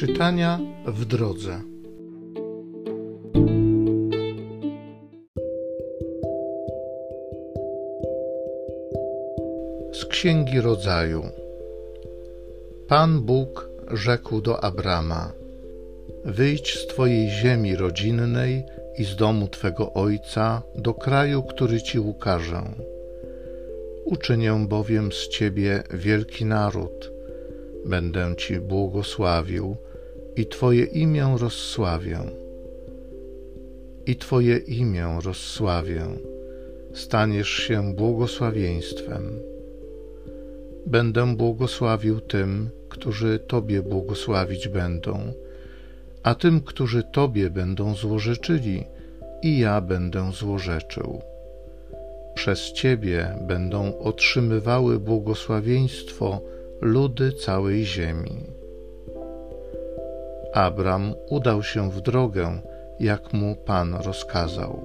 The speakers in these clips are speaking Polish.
Czytania w drodze. Z Księgi Rodzaju. Pan Bóg rzekł do Abrama: Wyjdź z twojej ziemi rodzinnej i z domu twego ojca do kraju, który ci ukażę. Uczynię bowiem z ciebie wielki naród, będę ci błogosławił i Twoje imię rozsławię. I Twoje imię rozsławię, staniesz się błogosławieństwem. Będę błogosławił tym, którzy Tobie błogosławić będą, a tym, którzy Tobie będą złorzeczyli, i ja będę złorzeczył. Przez Ciebie będą otrzymywały błogosławieństwo ludy całej ziemi. Abram udał się w drogę, jak mu Pan rozkazał.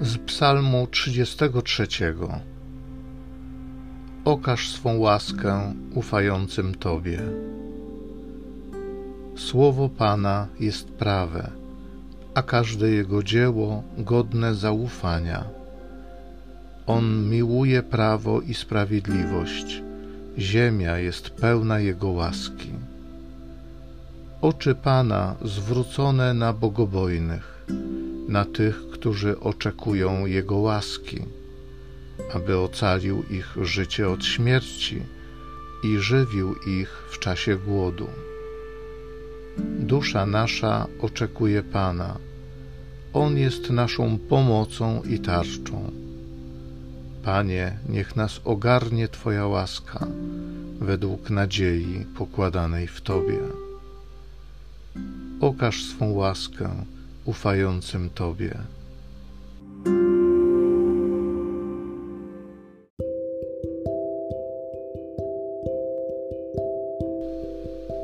Z Psalmu 33 Okaż swą łaskę ufającym Tobie. Słowo Pana jest prawe, a każde jego dzieło godne zaufania on miłuje prawo i sprawiedliwość. Ziemia jest pełna Jego łaski. Oczy Pana zwrócone na bogobojnych, na tych, którzy oczekują Jego łaski, aby ocalił ich życie od śmierci i żywił ich w czasie głodu. Dusza nasza oczekuje Pana. On jest naszą pomocą i tarczą. Panie, niech nas ogarnie Twoja łaska według nadziei pokładanej w Tobie. Okaż swą łaskę ufającym Tobie.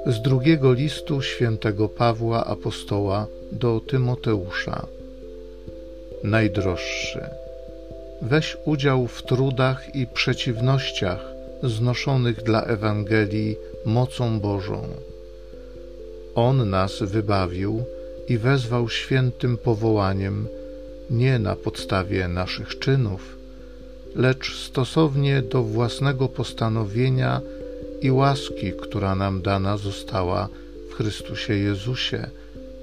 Z drugiego listu świętego Pawła Apostoła do Tymoteusza. Najdroższy weź udział w trudach i przeciwnościach znoszonych dla Ewangelii mocą Bożą. On nas wybawił i wezwał świętym powołaniem nie na podstawie naszych czynów, lecz stosownie do własnego postanowienia i łaski, która nam dana została w Chrystusie Jezusie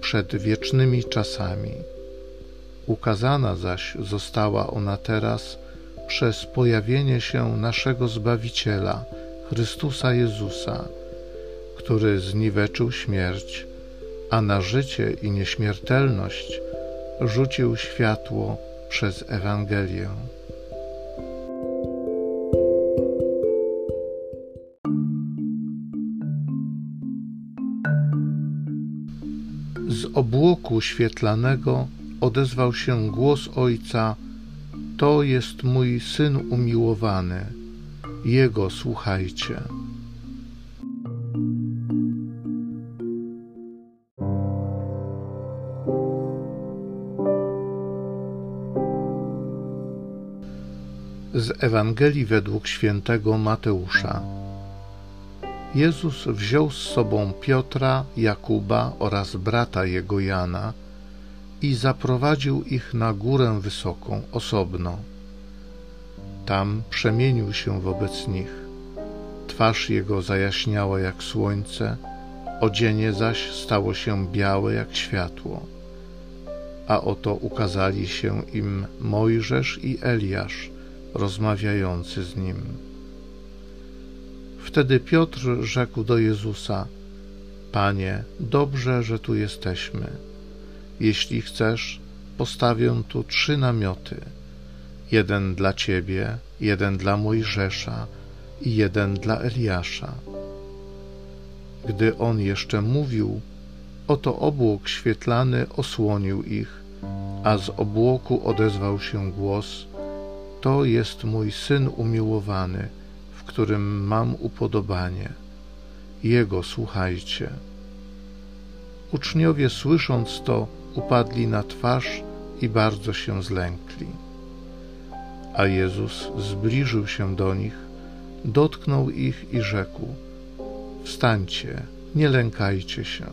przed wiecznymi czasami. Ukazana zaś została ona teraz przez pojawienie się naszego Zbawiciela, Chrystusa Jezusa, który zniweczył śmierć, a na życie i nieśmiertelność rzucił światło przez Ewangelię. Z obłoku świetlanego odezwał się głos ojca: To jest mój syn umiłowany, jego słuchajcie. Z Ewangelii według świętego Mateusza. Jezus wziął z sobą Piotra, Jakuba oraz brata jego Jana i zaprowadził ich na górę wysoką, osobno. Tam przemienił się wobec nich. Twarz jego zajaśniała jak słońce, odzienie zaś stało się białe jak światło. A oto ukazali się im Mojżesz i Eliasz, rozmawiający z nim. Wtedy Piotr rzekł do Jezusa: Panie, dobrze, że tu jesteśmy jeśli chcesz, postawię tu trzy namioty: jeden dla ciebie, jeden dla Mojżesza i jeden dla Eliasza. Gdy on jeszcze mówił, oto obłok świetlany osłonił ich, a z obłoku odezwał się głos: To jest mój syn umiłowany, w którym mam upodobanie. Jego słuchajcie. Uczniowie, słysząc to, upadli na twarz i bardzo się zlękli. A Jezus zbliżył się do nich, dotknął ich i rzekł: Wstańcie, nie lękajcie się.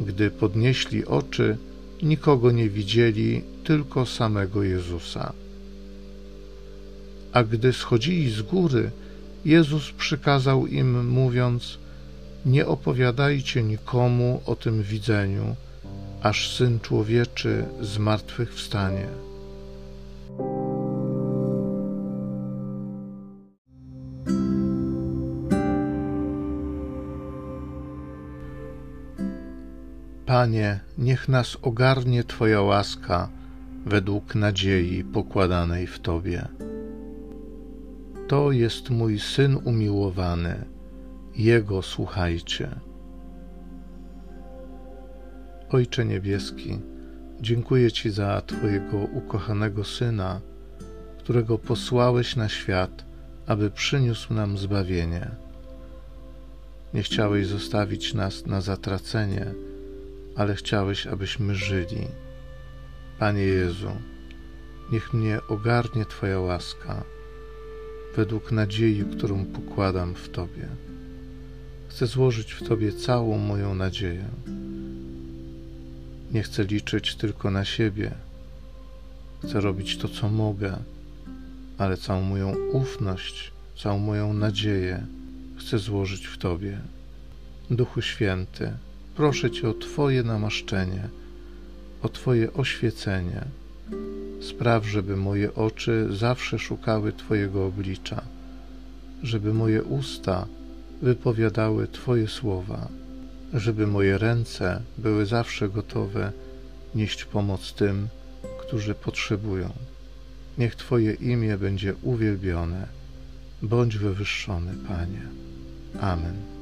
Gdy podnieśli oczy, nikogo nie widzieli, tylko samego Jezusa. A gdy schodzili z góry, Jezus przykazał im, mówiąc: Nie opowiadajcie nikomu o tym widzeniu, aż syn człowieczy z martwych wstanie. Panie, niech nas ogarnie Twoja łaska według nadziei pokładanej w Tobie. To jest mój syn umiłowany, Jego słuchajcie. Ojcze Niebieski, dziękuję Ci za Twojego ukochanego Syna, którego posłałeś na świat, aby przyniósł nam zbawienie. Nie chciałeś zostawić nas na zatracenie, ale chciałeś, abyśmy żyli. Panie Jezu, niech mnie ogarnie Twoja łaska według nadziei, którą pokładam w Tobie. Chcę złożyć w Tobie całą moją nadzieję. Nie chcę liczyć tylko na siebie. Chcę robić to, co mogę, ale całą moją ufność, całą moją nadzieję chcę złożyć w Tobie. Duchu Święty, proszę Cię o Twoje namaszczenie, o Twoje oświecenie. Spraw, żeby moje oczy zawsze szukały Twojego oblicza, żeby moje usta wypowiadały Twoje słowa, żeby moje ręce były zawsze gotowe nieść pomoc tym, którzy potrzebują. Niech Twoje imię będzie uwielbione. Bądź wywyższony, Panie. Amen.